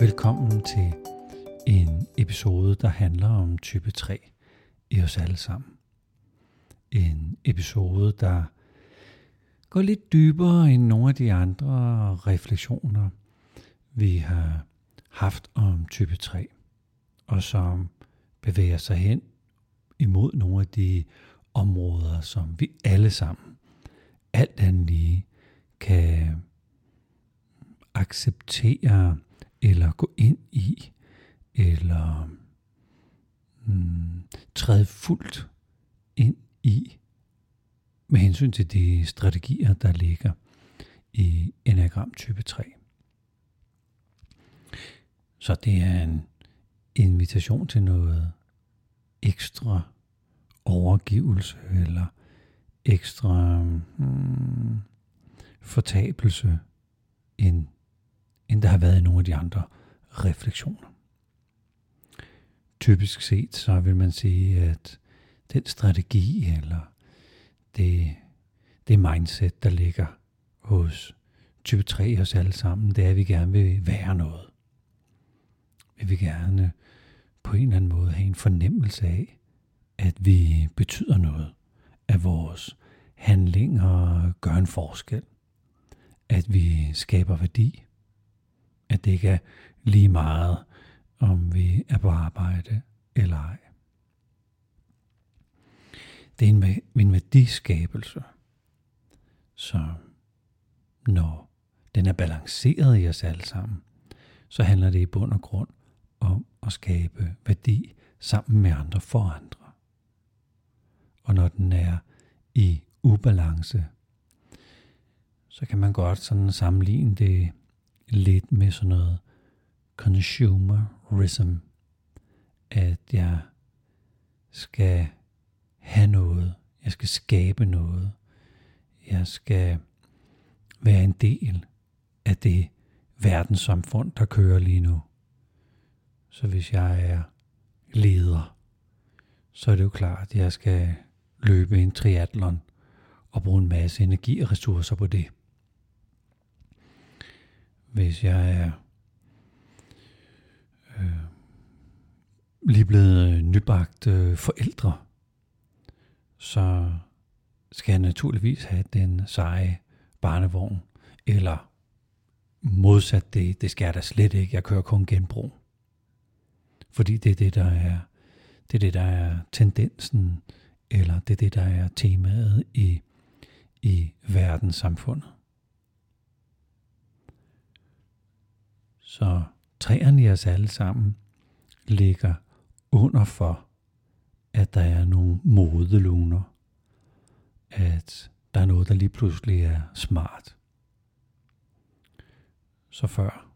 Velkommen til en episode, der handler om type 3 i os alle sammen. En episode, der går lidt dybere end nogle af de andre refleksioner, vi har haft om type 3, og som bevæger sig hen imod nogle af de områder, som vi alle sammen, alt andet lige, kan acceptere eller gå ind i, eller mm, træde fuldt ind i, med hensyn til de strategier, der ligger i enagram type 3. Så det er en invitation til noget ekstra overgivelse eller ekstra mm, fortabelse, end, end der har været i nogle af de andre refleksioner. Typisk set så vil man sige, at den strategi eller det, det mindset, der ligger hos type 3 os alle sammen, det er, at vi gerne vil være noget. Vi vil gerne på en eller anden måde have en fornemmelse af, at vi betyder noget, at vores handlinger gør en forskel, at vi skaber værdi, at det ikke er lige meget, om vi er på arbejde eller ej. Det er en, en værdiskabelse, så når den er balanceret i os alle sammen, så handler det i bund og grund om at skabe værdi sammen med andre for andre. Og når den er i ubalance, så kan man godt sådan sammenligne det lidt med sådan noget consumerism, at jeg skal have noget, jeg skal skabe noget, jeg skal være en del af det verdenssamfund, der kører lige nu. Så hvis jeg er leder, så er det jo klart, at jeg skal løbe en triatlon og bruge en masse energi og ressourcer på det. Hvis jeg er øh, lige blevet øh, nybagt øh, forældre, så skal jeg naturligvis have den seje barnevogn, eller modsat det, det skal jeg da slet ikke, jeg kører kun genbrug. Fordi det er det, der er, det er det, der er tendensen eller det er det, der er temaet i, i verdenssamfundet. Så træerne i os alle sammen ligger under for, at der er nogle modeluner, at der er noget, der lige pludselig er smart. Så før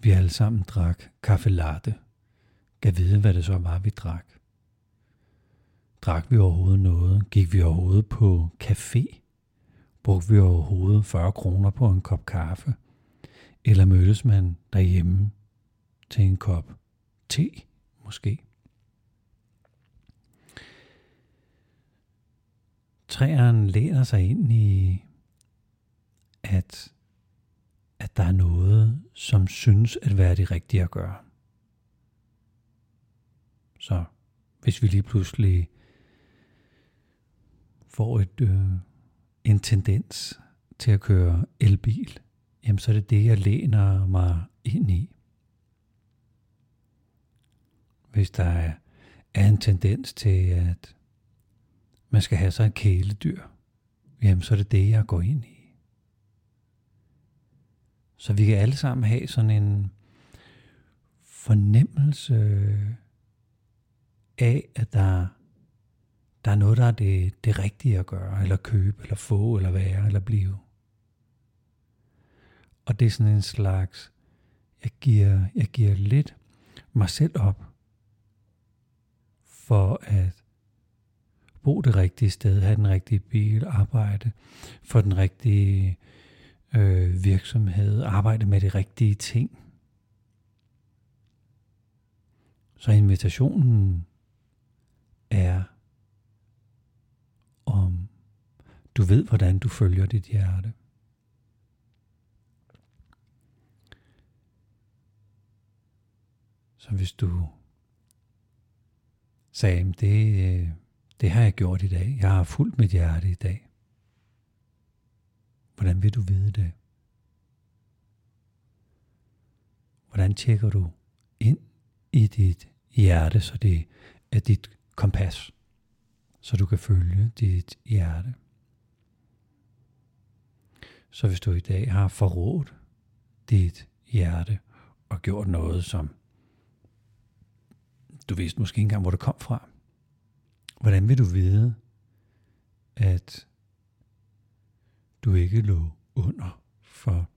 vi alle sammen drak kaffe latte, kan vide, hvad det så var, vi drak. Drak vi overhovedet noget? Gik vi overhovedet på café? Brugte vi overhovedet 40 kroner på en kop kaffe? Eller mødtes man derhjemme til en kop te, måske? Træerne læner sig ind i, at, at der er noget, som synes at være det rigtige at gøre. Så hvis vi lige pludselig får et, øh, en tendens til at køre elbil, jamen så er det det, jeg læner mig ind i. Hvis der er, en tendens til, at man skal have sig et kæledyr, jamen så er det det, jeg går ind i. Så vi kan alle sammen have sådan en fornemmelse af, at der der er noget, der er det, det rigtige at gøre, eller købe, eller få, eller være, eller blive. Og det er sådan en slags, jeg giver, jeg giver lidt mig selv op, for at bo det rigtige sted, have den rigtige bil, arbejde for den rigtige øh, virksomhed, arbejde med de rigtige ting. Så invitationen er om du ved, hvordan du følger dit hjerte. Så hvis du sagde, det, øh, det har jeg gjort i dag, jeg har fulgt mit hjerte i dag, hvordan vil du vide det? Hvordan tjekker du ind i dit hjerte, så det er dit kompas, så du kan følge dit hjerte? Så hvis du i dag har forrådt dit hjerte og gjort noget, som du vidste måske ikke engang, hvor det kom fra, hvordan vil du vide, at du ikke lå under for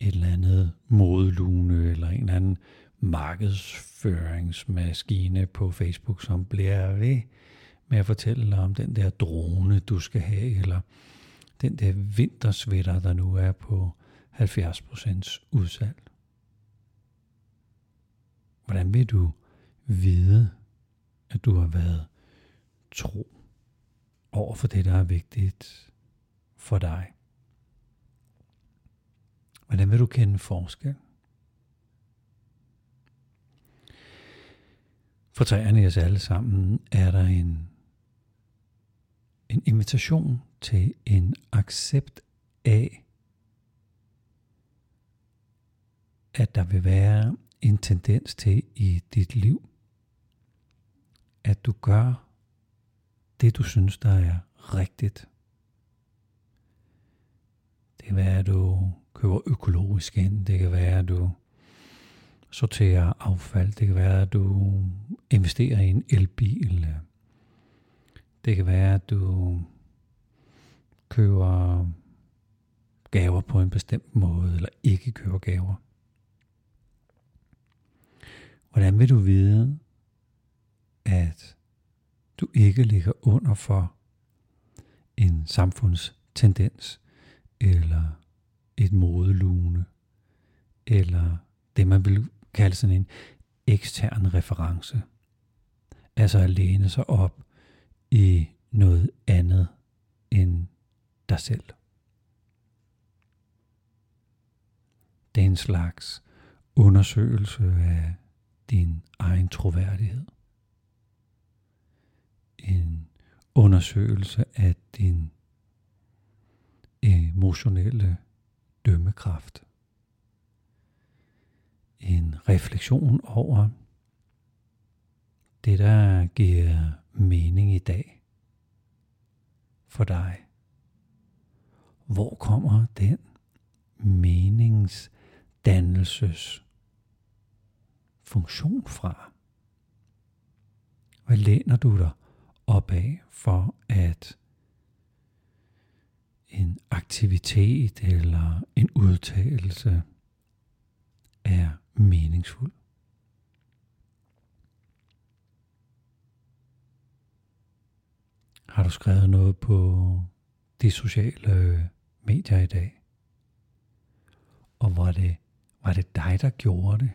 et eller andet modelune eller en eller anden markedsføringsmaskine på Facebook, som bliver ved med at fortælle dig om den der drone, du skal have, eller den der vintersvætter, der nu er på 70% udsalg. Hvordan vil du vide, at du har været tro over for det, der er vigtigt for dig? Hvordan vil du kende forskel? For træerne i os alle sammen er der en, en invitation til en accept af, at der vil være en tendens til i dit liv, at du gør det, du synes, der er rigtigt. Det kan være, at du køber økologisk ind. Det kan være, at du sorterer affald. Det kan være, at du investerer i en elbil. Det kan være, at du køber gaver på en bestemt måde, eller ikke køber gaver. Hvordan vil du vide, at du ikke ligger under for en samfundstendens, eller et modelune, eller det man vil kalde sådan en ekstern reference. Altså at læne sig op i noget andet end dig selv. Det er en slags undersøgelse af din egen troværdighed. En undersøgelse af din emotionelle dømmekraft. En refleksion over det, der giver mening i dag for dig. Hvor kommer den meningsdannelses funktion fra? Hvad læner du dig opad for at en aktivitet eller en udtalelse er meningsfuld. Har du skrevet noget på de sociale medier i dag? Og var det, var det dig, der gjorde det?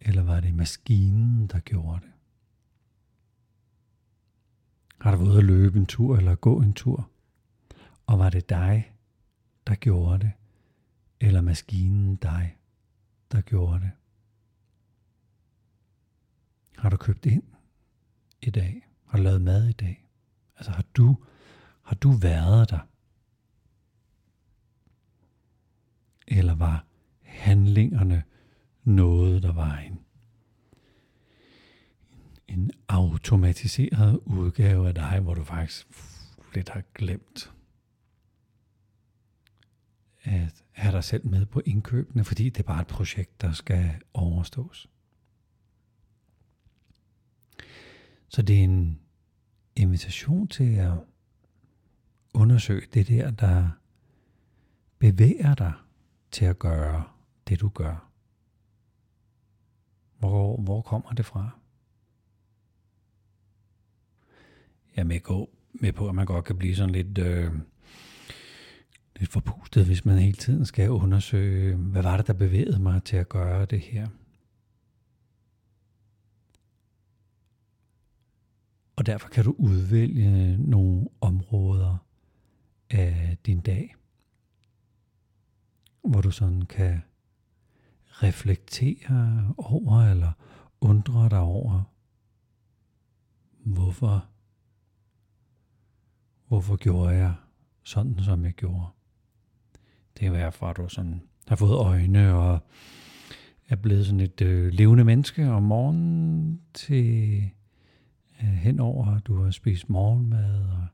Eller var det maskinen, der gjorde det? Har du været ude at løbe en tur eller gå en tur? Og var det dig, der gjorde det? Eller maskinen dig, der gjorde det? Har du købt ind i dag? Har du lavet mad i dag? Altså har du, har du været der? Eller var handlingerne noget, der var en, en automatiseret udgave af dig, hvor du faktisk lidt har glemt at have dig selv med på indkøbene, fordi det er bare et projekt, der skal overstås. Så det er en invitation til at undersøge det der, der bevæger dig til at gøre det, du gør. Hvor, hvor kommer det fra? Jeg er med, med på, at man godt kan blive sådan lidt øh, lidt forpustet, hvis man hele tiden skal undersøge, hvad var det, der bevægede mig til at gøre det her. Og derfor kan du udvælge nogle områder af din dag, hvor du sådan kan reflektere over eller undre dig over, hvorfor, hvorfor gjorde jeg sådan, som jeg gjorde. Det er være for, at du sådan har fået øjne og er blevet sådan et øh, levende menneske om morgenen til øh, henover, du har spist morgenmad og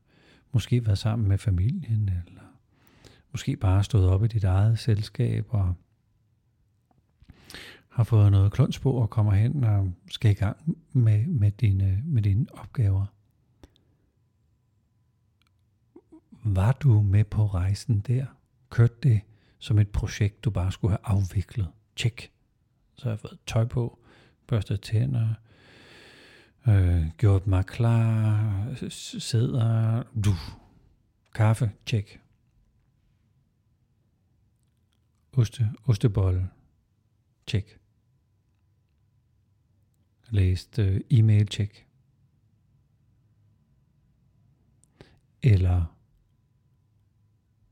måske været sammen med familien, eller måske bare stået op i dit eget selskab og har fået noget kluns på og kommer hen og skal i gang med, med, dine, med dine opgaver. Var du med på rejsen der? Kørte det som et projekt, du bare skulle have afviklet? Tjek. Så har jeg fået tøj på, børstet tænder, øh, gjort mig klar, sidder, du, kaffe, tjek. Oste, ostebolle, tjek. Læst øh, e-mail, tjek. Eller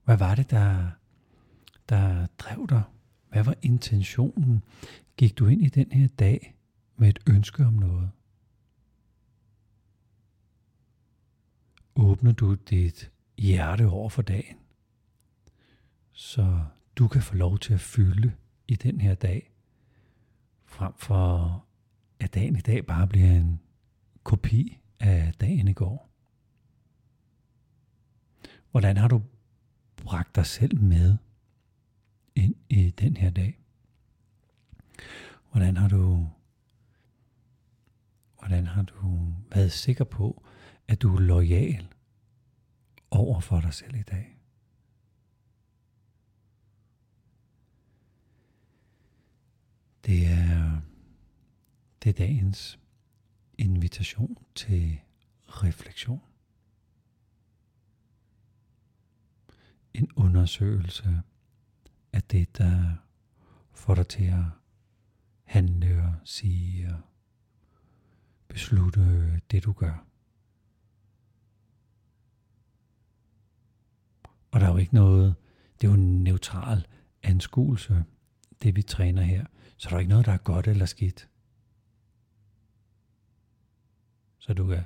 hvad var det, der, der drev dig? Hvad var intentionen? Gik du ind i den her dag med et ønske om noget? Åbner du dit hjerte over for dagen, så du kan få lov til at fylde i den her dag, frem for at dagen i dag bare bliver en kopi af dagen i går. Hvordan har du bragt dig selv med ind i den her dag? Hvordan har du hvordan har du været sikker på, at du er lojal over for dig selv i dag? Det er, det er dagens invitation til refleksion. En undersøgelse af det, der får dig til at handle og sige og beslutte det, du gør. Og der er jo ikke noget, det er jo en neutral anskuelse, det vi træner her. Så der er ikke noget, der er godt eller skidt. Så du kan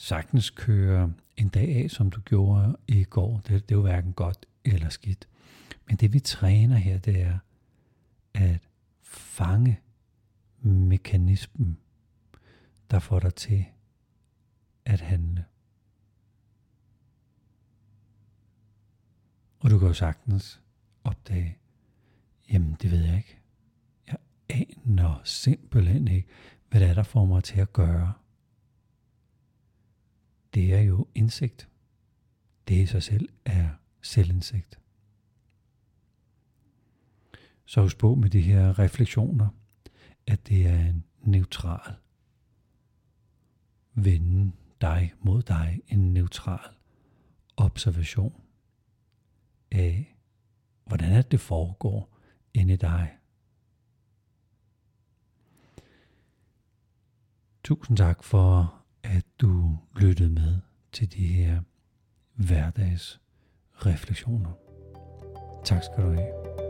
sagtens køre en dag af, som du gjorde i går. Det, det er jo hverken godt eller skidt. Men det vi træner her, det er at fange mekanismen, der får dig til at handle. Og du kan jo sagtens opdage, jamen det ved jeg ikke. Jeg aner simpelthen ikke, hvad det er, der får mig til at gøre. Det er jo indsigt. Det i sig selv er selvindsigt. Så husk på med de her refleksioner, at det er en neutral vende dig mod dig, en neutral observation af, hvordan er det foregår inde i dig. Tusind tak for, at du lyttede med til de her hverdags refleksioner. Tak skal du have.